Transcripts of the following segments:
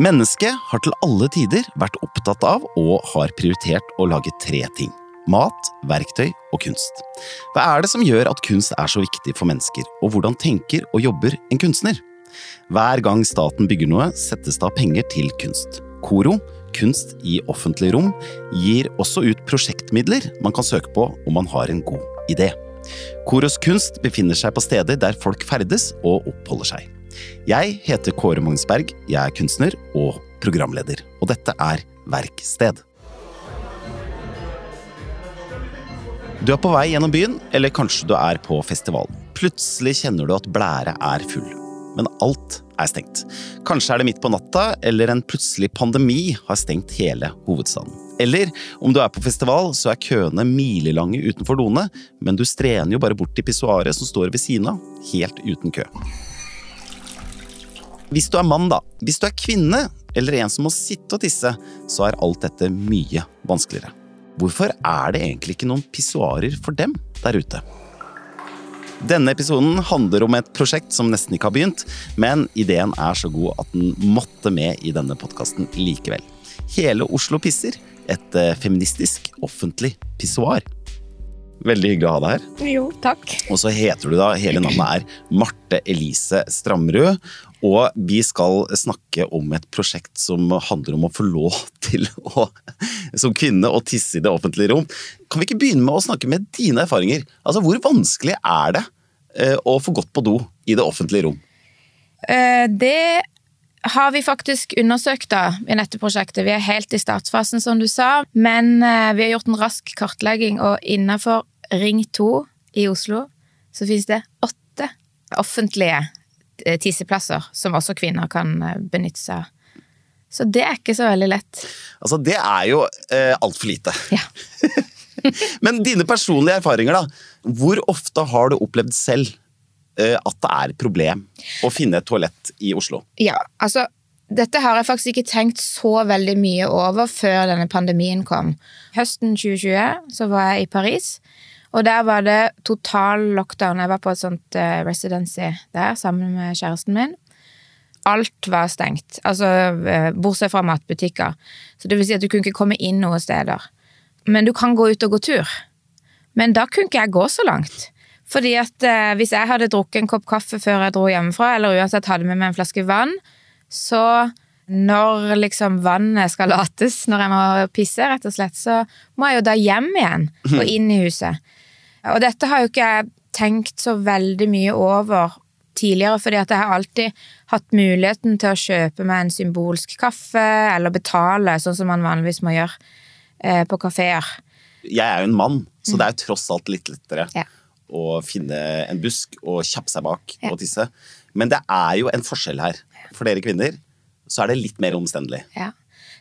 Mennesket har til alle tider vært opptatt av og har prioritert å lage tre ting. Mat, verktøy og kunst. Hva er det som gjør at kunst er så viktig for mennesker, og hvordan tenker og jobber en kunstner? Hver gang staten bygger noe, settes det av penger til kunst. Koro, kunst i offentlig rom, gir også ut prosjektmidler man kan søke på om man har en god idé. Koros kunst befinner seg på steder der folk ferdes og oppholder seg. Jeg heter Kåre Magnsberg, jeg er kunstner og programleder, og dette er Verksted. Du er på vei gjennom byen, eller kanskje du er på festival. Plutselig kjenner du at blæret er full, men alt er stengt. Kanskje er det midt på natta, eller en plutselig pandemi har stengt hele hovedstaden. Eller om du er på festival, så er køene milelange utenfor doene, men du strener jo bare bort til pissoaret som står ved siden av, helt uten kø. Hvis du er mann, da. Hvis du er kvinne, eller en som må sitte og tisse, så er alt dette mye vanskeligere. Hvorfor er det egentlig ikke noen pissoarer for dem der ute? Denne episoden handler om et prosjekt som nesten ikke har begynt, men ideen er så god at den måtte med i denne podkasten likevel. Hele Oslo pisser, et eh, feministisk offentlig pissoar. Veldig hyggelig å ha deg her. Jo, takk. Og så heter du da, hele navnet er Marte Elise Stramrud. Og vi skal snakke om et prosjekt som handler om å få lov til å, som kvinne, å tisse i det offentlige rom. Kan vi ikke begynne med å snakke med dine erfaringer? Altså, Hvor vanskelig er det eh, å få gått på do i det offentlige rom? Eh, det har vi faktisk undersøkt da, i dette prosjektet. Vi er helt i startfasen, som du sa. Men eh, vi har gjort en rask kartlegging, og innenfor Ring 2 i Oslo så finnes det åtte offentlige eh, tisseplasser som også kvinner kan eh, benytte seg av. Så det er ikke så veldig lett. Altså, det er jo eh, altfor lite. Ja. Men dine personlige erfaringer, da. Hvor ofte har du opplevd selv eh, at det er et problem å finne et toalett i Oslo? Ja, altså dette har jeg faktisk ikke tenkt så veldig mye over før denne pandemien kom. Høsten 2020 så var jeg i Paris. Og der var det total lockdown. Jeg var på et sånt uh, residency der sammen med kjæresten min. Alt var stengt, altså uh, bortsett fra matbutikker. Så det vil si at du kunne ikke komme inn noen steder. Men du kan gå ut og gå tur. Men da kunne ikke jeg gå så langt. Fordi at eh, hvis jeg hadde drukket en kopp kaffe før jeg dro hjemmefra, eller uansett hadde med meg en flaske vann, så når liksom vannet skal lates når jeg må pisse, rett og slett, så må jeg jo da hjem igjen og inn i huset. Og dette har jo ikke jeg tenkt så veldig mye over tidligere, fordi at jeg har alltid hatt muligheten til å kjøpe meg en symbolsk kaffe, eller betale, sånn som man vanligvis må gjøre eh, på kafeer. Jeg er jo en mann, så det er jo tross alt litt lettere Ja. å finne en busk og kjappe seg bak Ja. og tisse. Men det er jo en forskjell her. For dere kvinner så er det litt mer omstendelig. Ja.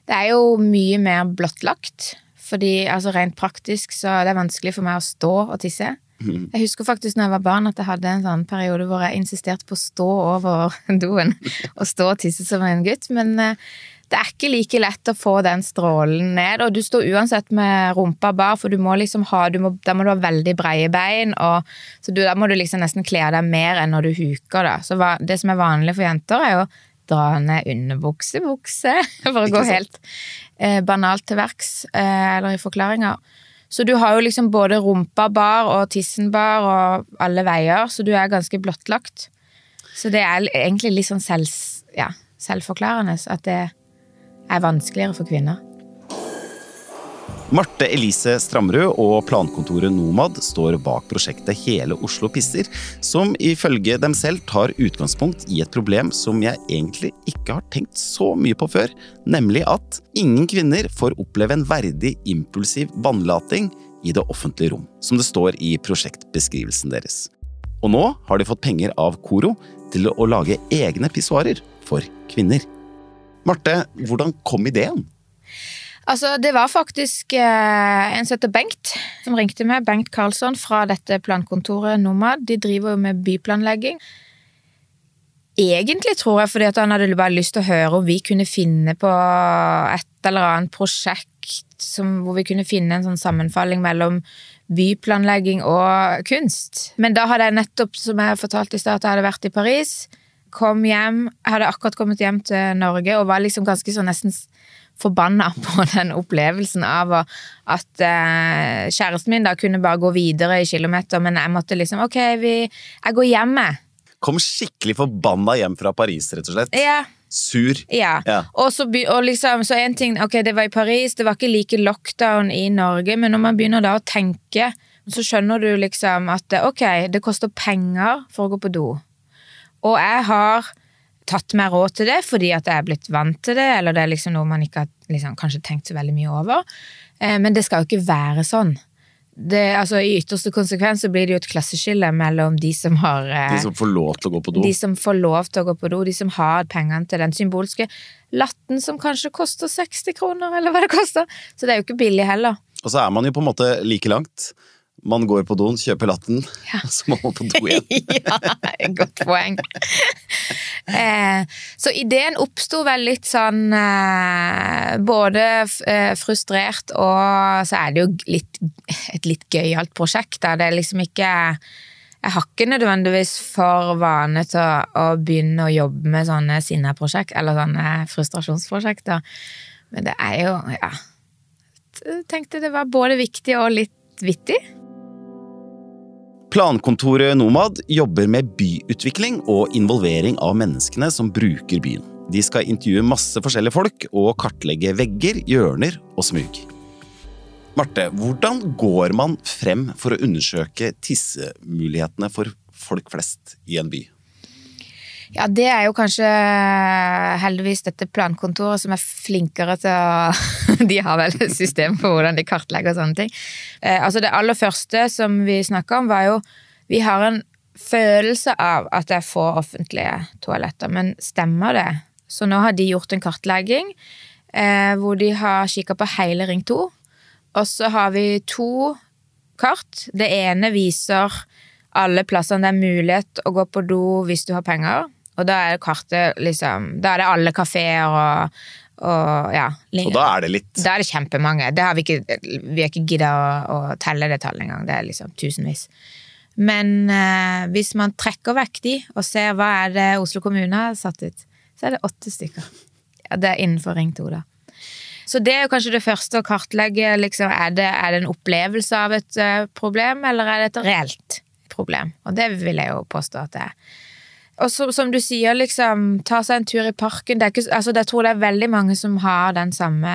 Det er jo mye mer blottlagt. Fordi altså rent praktisk så er det vanskelig for meg å stå og tisse. Jeg husker faktisk når jeg var barn at jeg hadde en sånn periode hvor jeg insisterte på å stå over doen og stå og tisse som en gutt, men eh, det er ikke like lett å få den strålen ned, og du står uansett med rumpa bar, for du må liksom ha, du må, da må du ha veldig breie bein, og, så du, da må du liksom nesten kle deg mer enn når du huker da. Så det som er vanlig for jenter er jo dra underbukse, bukse, for å Ikke gå sant? helt eh, banalt til verks, eh, eller i forklaringer. Så du har jo liksom både rumpa bar og tissen bar og alle veier, så du er ganske blottlagt. Så det er egentlig litt sånn selv, ja, selvforklarende at det er vanskeligere for kvinner. Marte Elise Stramrud og plankontoret Nomad står bak prosjektet Hele Oslo pisser, som ifølge dem selv tar utgangspunkt i et problem som jeg egentlig ikke har tenkt så mye på før, nemlig at ingen kvinner får oppleve en verdig impulsiv vannlating i det offentlige rom, som det står i prosjektbeskrivelsen deres. Og nå har de fått penger av Koro til å lage egne pissoarer for kvinner. Marte, hvordan kom ideen? Altså, det var faktisk eh, en som heter Bengt, som ringte meg. Bengt Karlsson fra dette plankontoret Nomad. De driver jo med byplanlegging. Egentlig tror jeg fordi at han hadde bare lyst til å høre om vi kunne finne på et eller annet prosjekt som, hvor vi kunne finne en sånn sammenfalling mellom byplanlegging og kunst. Men da hadde jeg nettopp, som jeg fortalte i stad, at jeg hadde vært i Paris. Kom hjem, hadde akkurat kommet hjem til Norge og var liksom ganske sånn nesten forbanna på den opplevelsen av at eh, kjæresten min da kunne bare gå videre i kilometer, men jeg måtte liksom Ok, vi, jeg går hjem, jeg. Kom skikkelig forbanna hjem fra Paris, rett og slett. Ja. Sur. Ja. Ja. Og så, og liksom, så en ting, ok, det var i Paris, det var ikke like lockdown i Norge, men når man begynner da å tenke, så skjønner du liksom at ok, det koster penger for å gå på do. Og jeg har tatt meg råd til det fordi at jeg er blitt vant til det, eller det er liksom noe man ikke har liksom, kanskje tenkt så veldig mye over. Eh, men det skal jo ikke være sånn. Det, altså, I ytterste konsekvens så blir det jo et klasseskille mellom de som har eh, De som får lov til å gå på do. de som får lov til å gå på do, de som har pengene til den symbolske latten som kanskje koster 60 kroner, eller hva det koster. Så det er jo ikke billig heller. Og så er man jo på en måte like langt. Man går på doen, kjøper latten, så må man på do igjen. ja, godt poeng. eh, så ideen oppsto vel litt sånn eh, Både eh, frustrert og så er det jo litt, et litt gøyalt prosjekt. Da. Det er liksom ikke Jeg har ikke nødvendigvis for vane til å, å begynne å jobbe med sånne sinneprosjekt, eller sånne frustrasjonsprosjekter. Men det er jo Ja. Jeg tenkte det var både viktig og litt vittig. Plankontoret Nomad jobber med byutvikling og involvering av menneskene som bruker byen. De skal intervjue masse forskjellige folk og kartlegge vegger, hjørner og smug. Marte, hvordan går man frem for å undersøke tissemulighetene for folk flest i en by? Ja, det er jo kanskje heldigvis dette plankontoret som er flinkere til å De har vel et system for hvordan de kartlegger sånne ting. Eh, altså det aller første som vi snakka om, var jo Vi har en følelse av at det er få offentlige toaletter, men stemmer det? Så nå har de gjort en kartlegging eh, hvor de har kikka på hele Ring 2. Og så har vi to kart. Det ene viser alle plassene det er mulighet å gå på do hvis du har penger. Og da er kartet liksom Da er det alle kafeer og, og ja. Og da er det litt Da er det kjempemange. Det har vi ikke Vi har ikke gidda å, å telle det tallet engang. Det er liksom tusenvis. Men eh, hvis man trekker vekk de, og ser hva er det Oslo kommune har satt ut, så er det åtte stykker. Ja, det er innenfor Ring 2, da. Så det er jo kanskje det første å kartlegge. Liksom, er, det, er det en opplevelse av et eh, problem, eller er det et reelt problem? Og det vil jeg jo påstå at det er. Og så, som du sier, liksom, ta seg en tur i parken. Det er ikke, altså, jeg tror det er veldig mange som har den samme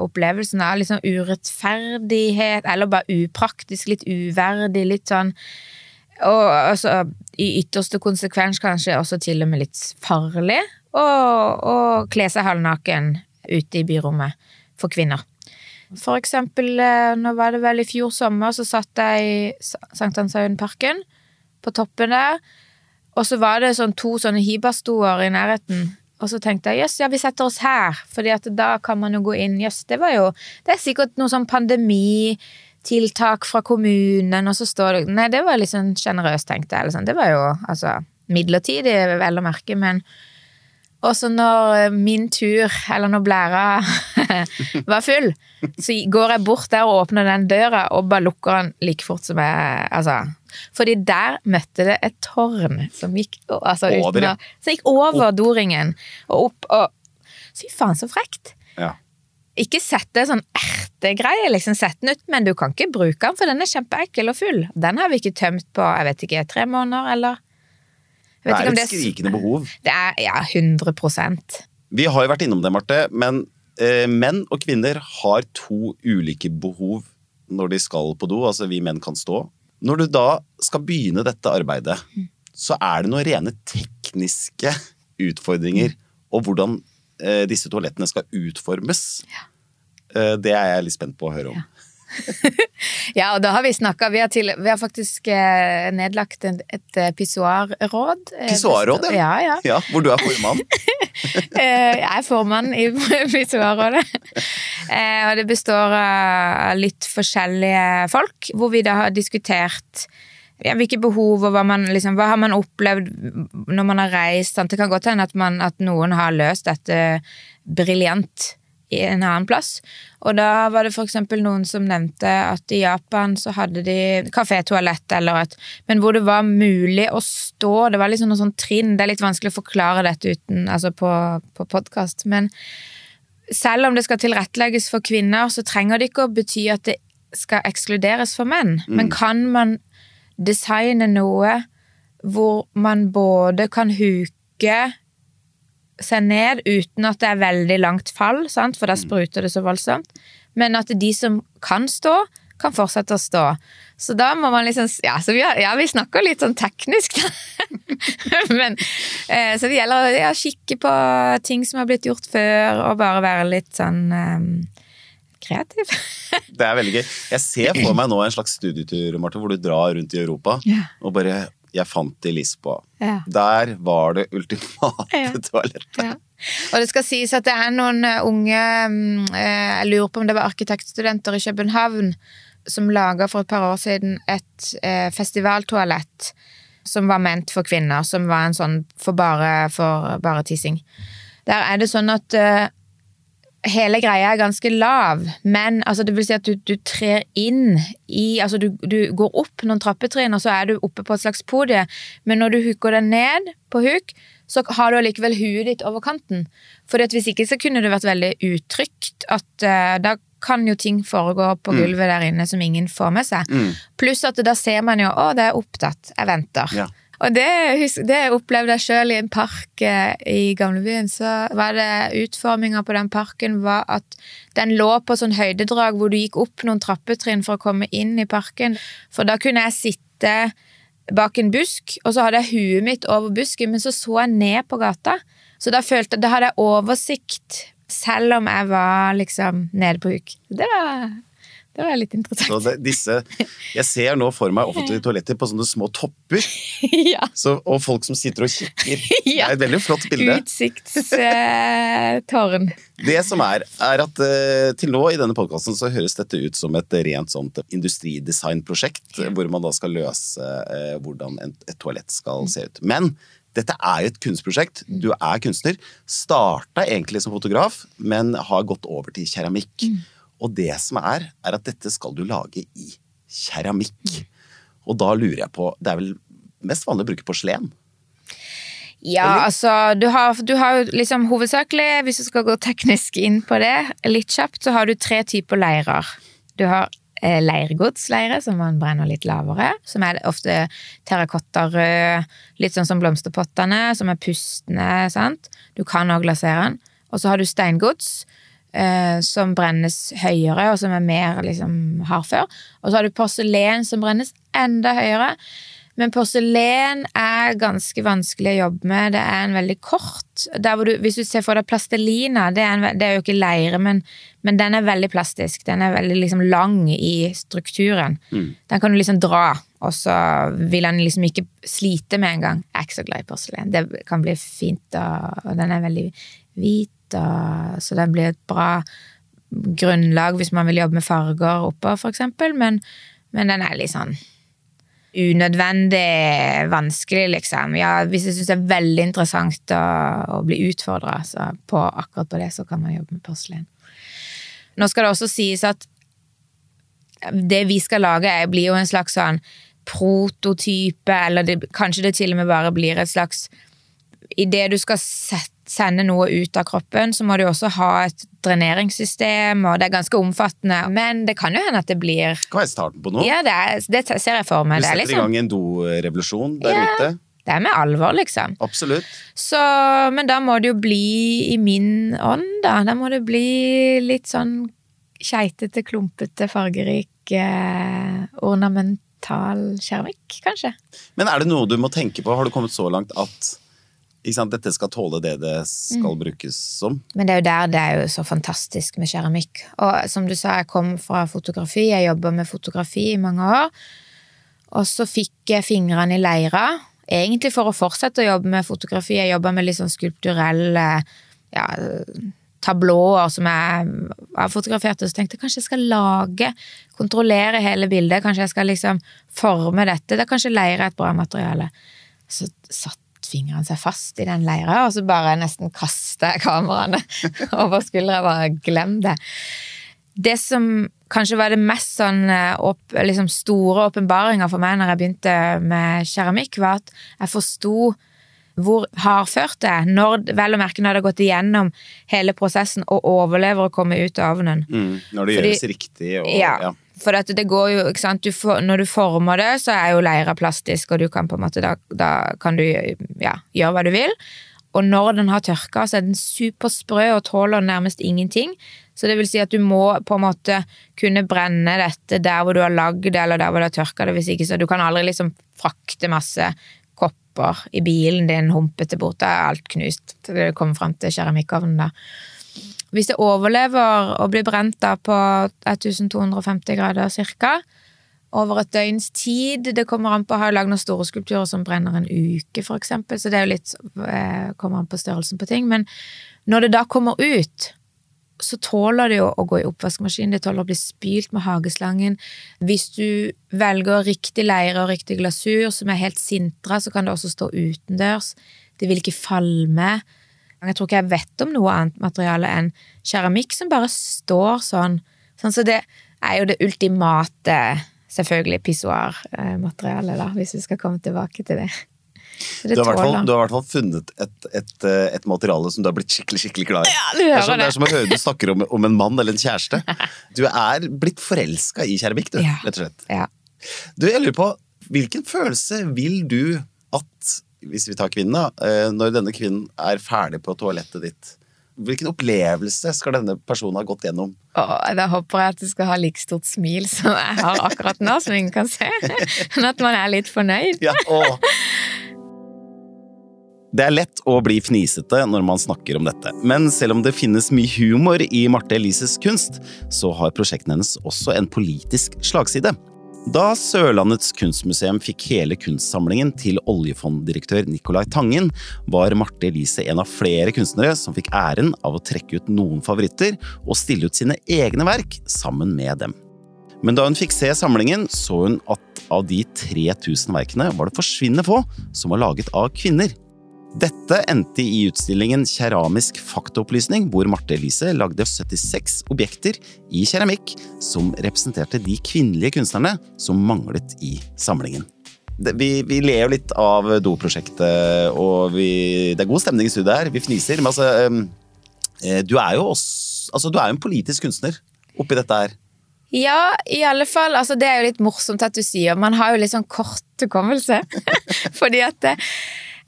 opplevelsen av liksom urettferdighet, eller bare upraktisk, litt uverdig, litt sånn Og altså, i ytterste konsekvens kanskje også til og med litt farlig å kle seg halvnaken ute i byrommet for kvinner. For eksempel, eh, nå var det vel i fjor sommer, så satt jeg i Sankthanshaugenparken, på toppen der, og så var det sånn to sånne hibastouer i nærheten. Og så tenkte jeg jøss, ja, vi setter oss her, fordi at da kan man jo gå inn. Jøss, det var jo Det er sikkert noe sånn pandemitiltak fra kommunen, og så står det Nei, det var litt sånn sjenerøst, tenkte jeg. Sånn. Det var jo altså midlertidig, vel å merke, men og så når min tur, eller når blæra var full, så går jeg bort der og åpner den døra og bare lukker den like fort som jeg Altså. Fordi der møtte det et tårn som gikk altså, Over, uten å, Som gikk over doringen og opp og Fy faen, så frekt! Ja. Ikke sett det sånn ertegreie, liksom. Sett den ut, men du kan ikke bruke den, for den er kjempeekkel og full. Den har vi ikke tømt på, jeg vet ikke, tre måneder, eller Det er ikke om et skrikende behov. Det er ja, 100% Vi har jo vært innom det, Marte, men eh, menn og kvinner har to ulike behov når de skal på do. Altså vi menn kan stå. Når du da skal begynne dette arbeidet, så er det noen rene tekniske utfordringer. Og hvordan eh, disse toalettene skal utformes. Eh, det er jeg litt spent på å høre om. Ja, og da har vi snakka Vi har, vi har faktisk eh, nedlagt en, et eh, pissoarråd. Eh, Pissoarråd, ja. Ja, Ja, hvor du er formann. Eh, jeg er formann i pissoarrådet. Eh, og det består av litt forskjellige folk, hvor vi da har diskutert ja, hvilke behov og hva man liksom, hva har man opplevd når man har reist. Sant? Det kan godt hende at, man, at noen har løst dette briljant en annen plass. Og da var det eksempel noen som nevnte at i Japan så hadde de kafétoalett eller et Men hvor det var mulig å stå, det var liksom noe sånn trinn. Det er litt vanskelig å forklare dette uten, altså på, på podkast. Men selv om det skal tilrettelegges for kvinner, så trenger det ikke å bety at det skal ekskluderes for menn. Mm. Men kan man designe noe hvor man både kan huke seg ned uten at det er veldig langt fall, sant? for da spruter det så voldsomt, men at de som kan stå, kan fortsette å stå. Så da må man liksom Ja, vi, har, ja, vi snakker litt sånn teknisk, da. men, eh, så det gjelder å ja, kikke på ting som har blitt gjort før, og bare være litt sånn eh, kreativ. Det er veldig gøy. Jeg ser for meg nå en slags studietur Martha, hvor du drar rundt i Europa Ja. og bare Jeg fant det i Lisboa. Ja. Der var det ultimate Ja. toalettet. Ja. Og det skal sies at det er noen eh, unge mm, eh, Jeg lurer på om det var arkitektstudenter i København som laga for et par år siden et eh, festivaltoalett som var ment for kvinner, som var en sånn for bare, for bare tissing. Der er det sånn at hele greia er ganske lav, men altså, det vil si at du, du trer inn i Altså du, du går opp noen trappetrinn, og så er du oppe på et slags podie, men når du hooker deg ned på huk, så har du allikevel huet ditt over kanten. For hvis ikke så kunne det vært veldig utrygt at uh, da kan jo ting foregå på gulvet der inne som ingen får med seg. Mm. Pluss at da ser man jo å, det er opptatt, jeg venter. Ja. Og det, det opplevde jeg sjøl i en park eh, i gamlebyen. Så var det utforminga på den parken var at den lå på sånn høydedrag hvor du gikk opp noen trappetrinn for å komme inn i parken. For da kunne jeg sitte bak en busk, og så hadde jeg huet mitt over busken, men så så jeg ned på gata. Så da følte da hadde jeg oversikt, selv om jeg var liksom nede på huk. Det var, det var litt Så interessant. det, disse Jeg ser nå for meg offentlige toaletter på sånne små topper, ja. så, og folk som sitter og kikker. Det er et veldig flott bilde. Utsiktstårn. Det som er, er at eh, til nå i denne podkasten så høres dette ut som et rent sånt industridesignprosjekt, hvor man da skal løse eh, hvordan et toalett skal se ut. Men dette er jo et kunstprosjekt. Du er kunstner. Starta egentlig som fotograf, men har gått over til keramikk. Og det som er, er at dette skal du lage i keramikk. Og da lurer jeg på Det er vel mest vanlig å bruke porselen? Ja, altså, du har, du har liksom hovedsakelig, hvis du skal gå teknisk inn på det, litt kjapt, så har du tre typer leirer. Du har eh, leirgodsleire, som man brenner litt lavere, som er ofte terrakottarød, litt sånn som blomsterpottene, som er pustende, sant. Du kan også glasere den. Og så har du steingods, eh, som brennes høyere, og som er mer liksom hardfør. Og så har du porselen, som brennes enda høyere. Men porselen er ganske vanskelig å jobbe med. Det er en veldig kort du, Hvis du ser for deg plastelina, det er, en, det er jo ikke leire, men, men den er veldig plastisk. Den er veldig liksom lang i strukturen. Den kan du liksom dra, og så vil den liksom ikke slite med en gang. Jeg er ikke så glad i porselen. Det kan bli fint, og, og den er veldig hvit, og, så den blir et bra grunnlag hvis man vil jobbe med farger oppå, for eksempel. Men, men den er litt sånn unødvendig vanskelig, liksom. Ja, hvis jeg syns det er veldig interessant å, å bli utfordra på akkurat på det, så kan man jobbe med porselen. Nå skal det også sies at det vi skal lage, er- blir jo en slags sånn prototype, eller det, kanskje det til og med bare blir et slags Idet du skal set, sende noe ut av kroppen, så må du også ha et dreneringssystem, og det er ganske omfattende. Men det kan jo hende at det blir Det kan være starten på noe. Ja, det, er, det ser jeg for Du meg. Det er, setter i liksom, gang en dorevolusjon der Ja. ute. det er med alvor, liksom. Absolutt. Så, men da må det jo bli i min ånd, da. Da må det bli litt sånn keitete, klumpete, fargerik, eh, ornamental keramikk, kanskje. Men er det noe du må tenke på? Har du kommet så langt at dette skal tåle det det Mm. skal brukes som? Men det er jo der det er jo så fantastisk med keramikk. Og som du sa, jeg kom fra fotografi, jeg jobba med fotografi i mange år. Og så fikk jeg fingrene i leira, egentlig for å fortsette å jobbe med fotografi. Jeg jobba med litt sånn skulpturelle ja, tablåer som jeg har fotografert, og så tenkte jeg kanskje jeg skal lage, kontrollere hele bildet. Kanskje jeg skal liksom forme dette. Det er kanskje leire et bra materiale. Så satt fingrene seg fast i den leira, og så bare nesten kaster jeg kameraene over skuldra. Bare glem det. Det som kanskje var det mest sånn eh, opp, liksom store åpenbaringer for meg når jeg begynte med keramikk, var at jeg forsto hvor hardført det er, når, vel å merke når det har gått igjennom hele prosessen og overlever å komme ut av ovnen. Mm, når det Fordi, gjøres riktig og ja. ja. For det går jo, ikke sant, du for, Når du former det, så er jo leira plastisk, og du kan på en måte, da, da kan du ja, gjøre hva du vil. Og når den har tørka, så er den supersprø og tåler nærmest ingenting. Så det vil si at du må på en måte kunne brenne dette der hvor du har lagd det, eller der hvor du har tørka det. Hvis ikke, så du kan aldri liksom frakte masse kopper i bilen din humpete bort. Da er alt knust til det kommer fram til keramikkovnen. da. Hvis det overlever å bli brent da på 1250 grader cirka, over et døgns tid Det kommer an på, Jeg ha lagd noen store skulpturer som brenner en uke, for eksempel, så det er jo litt eh, kommer an på størrelsen på ting. Men når det da kommer ut, så tåler det jo å gå i oppvaskmaskinen, det tåler å bli spylt med hageslangen. Hvis du velger riktig leire og riktig glasur, som er helt sintra, så kan det også stå utendørs. Det vil ikke falme. Jeg tror ikke jeg vet om noe annet materiale enn keramikk som bare står sånn. Sånn Så det er jo det ultimate, selvfølgelig, pissoarmaterialet, hvis vi skal komme tilbake til det. Du har, fall, du har, i hvert fall funnet et, et, eh, et, materiale som du har blitt skikkelig skikkelig glad i. Ja, det, er som, det. er som å høre du snakker om, om, en mann eller en kjæreste. Du er blitt forelska i keramikk, du, ja. rett og slett. Ja. Du, jeg lurer på, hvilken følelse vil du at, hvis vi tar kvinnen, da, eh, når denne kvinnen er ferdig på toalettet ditt Hvilken opplevelse skal denne personen ha gått gjennom? Åh, da håper jeg at du skal ha like stort smil som jeg har akkurat nå, som ingen kan se. Men at man er litt fornøyd. Ja, åh. Det er lett å bli fnisete når man snakker om dette, men selv om det finnes mye humor i Marte Elises kunst, så har prosjektene hennes også en politisk slagside. Da Sørlandets kunstmuseum fikk hele kunstsamlingen til oljefonddirektør Nicolai Tangen, var Marte Elise en av flere kunstnere som fikk æren av å trekke ut noen favoritter og stille ut sine egne verk sammen med dem. Men da hun fikk se samlingen, så hun at av de 3000 verkene var det forsvinnende få som var laget av kvinner. Dette endte i utstillingen Keramisk faktaopplysning, hvor Marte Elise lagde 76 objekter i keramikk som representerte de kvinnelige kunstnerne som manglet i samlingen. Vi, vi ler jo litt av doprosjektet, og vi, det er god stemning i studiet her. Vi fniser. Men altså, eh, du er jo også, altså, du er en politisk kunstner oppi dette her. Ja, i alle fall. Altså, det er jo litt morsomt at du sier. Man har jo litt sånn kort hukommelse. Fordi at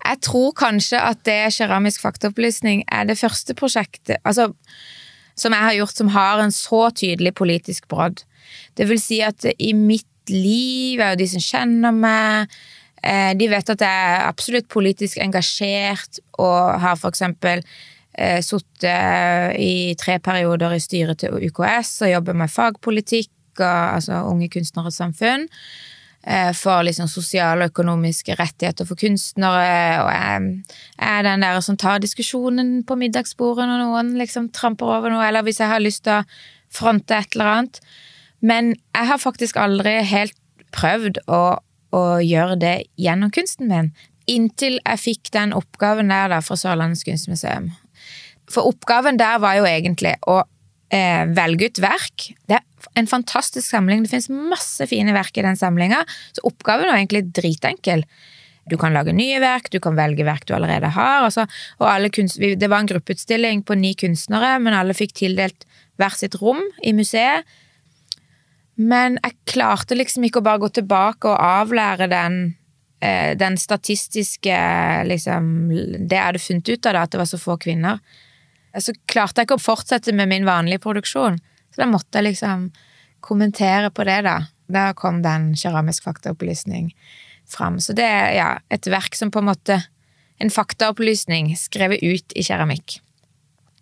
jeg tror kanskje at det keramisk faktaopplysning er det første prosjektet altså, som jeg har gjort som har en så tydelig politisk brodd. Det vil si at i mitt liv er jo de som kjenner meg, eh, de vet at jeg er absolutt politisk engasjert og har for eksempel eh, sittet i tre perioder i styret til UKS og jobber med fagpolitikk og altså Unge kunstneres samfunn. Eh, for liksom sosiale og økonomiske rettigheter for kunstnere. Og jeg er den der som tar diskusjonen på middagsbordet når noen liksom tramper over noe, eller hvis jeg har lyst til å fronte et eller annet. Men jeg har faktisk aldri helt prøvd å, å gjøre det gjennom kunsten min. Inntil jeg fikk den oppgaven der da fra Sørlandets kunstmuseum. For oppgaven der var jo egentlig å eh, velge ut verk. Det er en fantastisk samling. Det finnes masse fine verk i den samlinga, så oppgaven er egentlig dritenkel. Du kan lage nye verk, du kan velge verk du allerede har. Og kunst, det var en gruppeutstilling på ni kunstnere, men alle fikk tildelt hvert sitt rom i museet. Men jeg klarte liksom ikke å bare gå tilbake og avlære den, eh, den statistiske liksom, Det jeg hadde funnet ut av, da, at det var så få kvinner så klarte jeg ikke å fortsette med min vanlige produksjon. Så da måtte jeg liksom kommentere på det, da. Da kom den keramisk faktaopplysning fram. Så det er ja, et verk som på en måte En faktaopplysning skrevet ut i keramikk.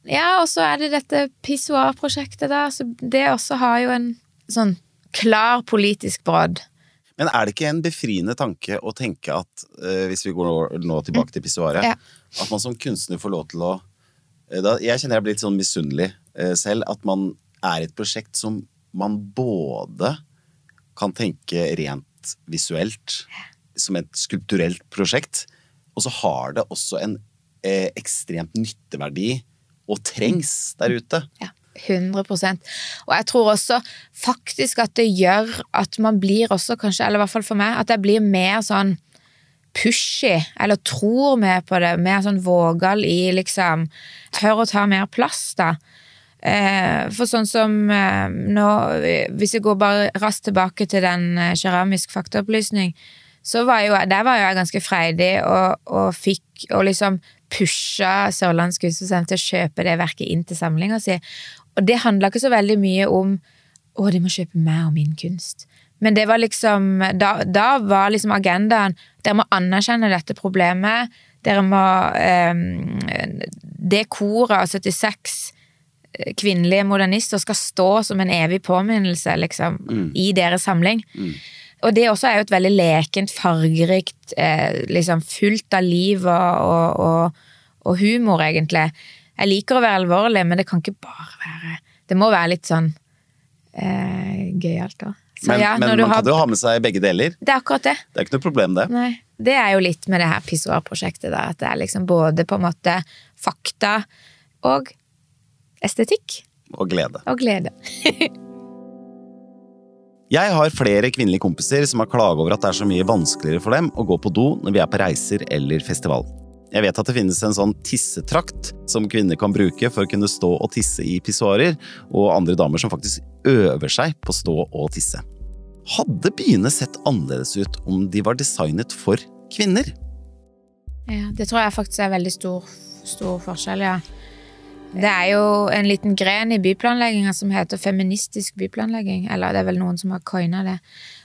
Ja, og så er det dette pissoarprosjektet, da. Så det også har jo en sånn klar politisk brodd. Men er det ikke en befriende tanke å tenke at, uh, hvis vi går nå tilbake til pissoaret, ja. at man som kunstner får lov til å Eh, da, jeg kjenner jeg blir litt sånn misunnelig eh, selv. At man er et prosjekt som man både kan tenke rent visuelt, som et skulpturelt prosjekt, og så har det også en eh, ekstremt nytteverdi og trengs der ute. Ja. 100% Og jeg tror også faktisk at det gjør at man blir også kanskje, eller i hvert fall for meg, at jeg blir mer sånn pushy, eller tror mer på det, mer sånn vågal i liksom Tør å ta mer plass, da. Eh, for sånn som eh, nå, hvis jeg går bare raskt tilbake til den eh, keramisk faktaopplysning, så var jo, der var jo jeg ganske freidig og, og fikk og liksom pusha Sørlandets kunstmuseum til å kjøpe det verket inn til samlinga si. Og det handla ikke så veldig mye om å, de må kjøpe meg og min kunst. Men det var liksom Da, da var liksom agendaen Dere må anerkjenne dette problemet. Dere må eh, Det koret av 76 kvinnelige modernister skal stå som en evig påminnelse, liksom, mm. i deres samling. Mm. Og det også er jo et veldig lekent, fargerikt, eh, liksom fullt av liv og, og, og, og, humor, egentlig. Jeg liker å være alvorlig, men det kan ikke bare være Det må være litt sånn eh, gøyalt, da. Men, ja, men man har, kan jo ha med seg begge deler. Det er akkurat det. Det er ikke noe problem, det. Nei. Det er jo litt med det her pissoarprosjektet, da. At det er liksom både på en måte fakta og estetikk. Og glede. Og glede. Jeg har flere kvinnelige kompiser som har klaget over at det er så mye vanskeligere for dem å gå på do når vi er på reiser eller festival. Jeg vet at det finnes en sånn tissetrakt som kvinner kan bruke for å kunne stå og tisse i pissoarer, og andre damer som faktisk øver seg på å stå og tisse. Hadde byene sett annerledes ut om de var designet for kvinner? Ja, det tror jeg faktisk er veldig stor, stor forskjell, ja. Det er jo en liten gren i byplanlegginga som heter feministisk byplanlegging. Eller det er vel noen som har coina det.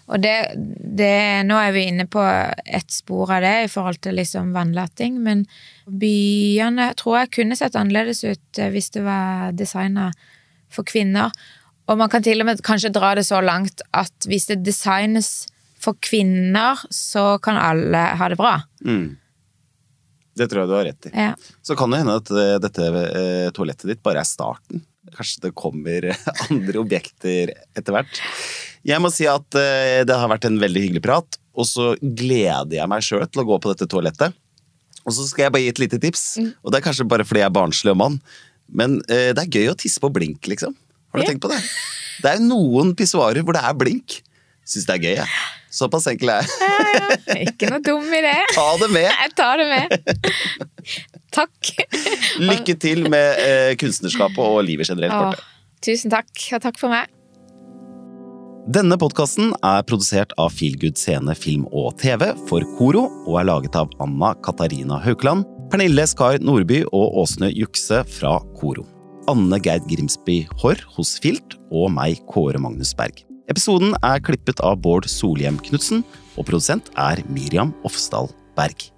Og det, det, Nå er vi inne på ett spor av det i forhold til liksom vannlating, men byene tror jeg kunne sett annerledes ut eh, hvis det var designa for kvinner. Og man kan til og med kanskje dra det så langt at hvis det designes for kvinner, så kan alle ha det bra. Mm. Det tror jeg du har rett i. Ja. Så kan det hende at eh, dette eh, toalettet ditt bare er starten. Kanskje det kommer andre objekter etter hvert. Jeg må si at eh, det har vært en veldig hyggelig prat, og så gleder jeg meg sjøl til å gå på dette toalettet. Og så skal jeg bare gi et lite tips, mm. og det er kanskje bare fordi jeg er barnslig og mann, men det er gøy å tisse på blink, liksom. Har du ja. tenkt på det? Det er noen pissoarer hvor det er blink. Syns det er gøy, jeg. Ja. Såpass enkel er jeg. Ja. Ikke noe dum i det. Ta det med. Jeg tar det med. Takk. Lykke til med eh, kunstnerskapet og livet generelt, Åh, Tusen takk, og takk for meg. Denne podkasten er produsert av Feelgood Scene Film og TV for Koro, og er laget av Anna Katarina Haukeland, Pernille Skar Nordby og Åsne Jukse fra Koro. Anne Gerd Grimsby Haarr hos Filt, og meg, Kåre Magnus Berg. Episoden er klippet av Bård Solhjem Knutsen, og produsent er Miriam Ofsdal Berg.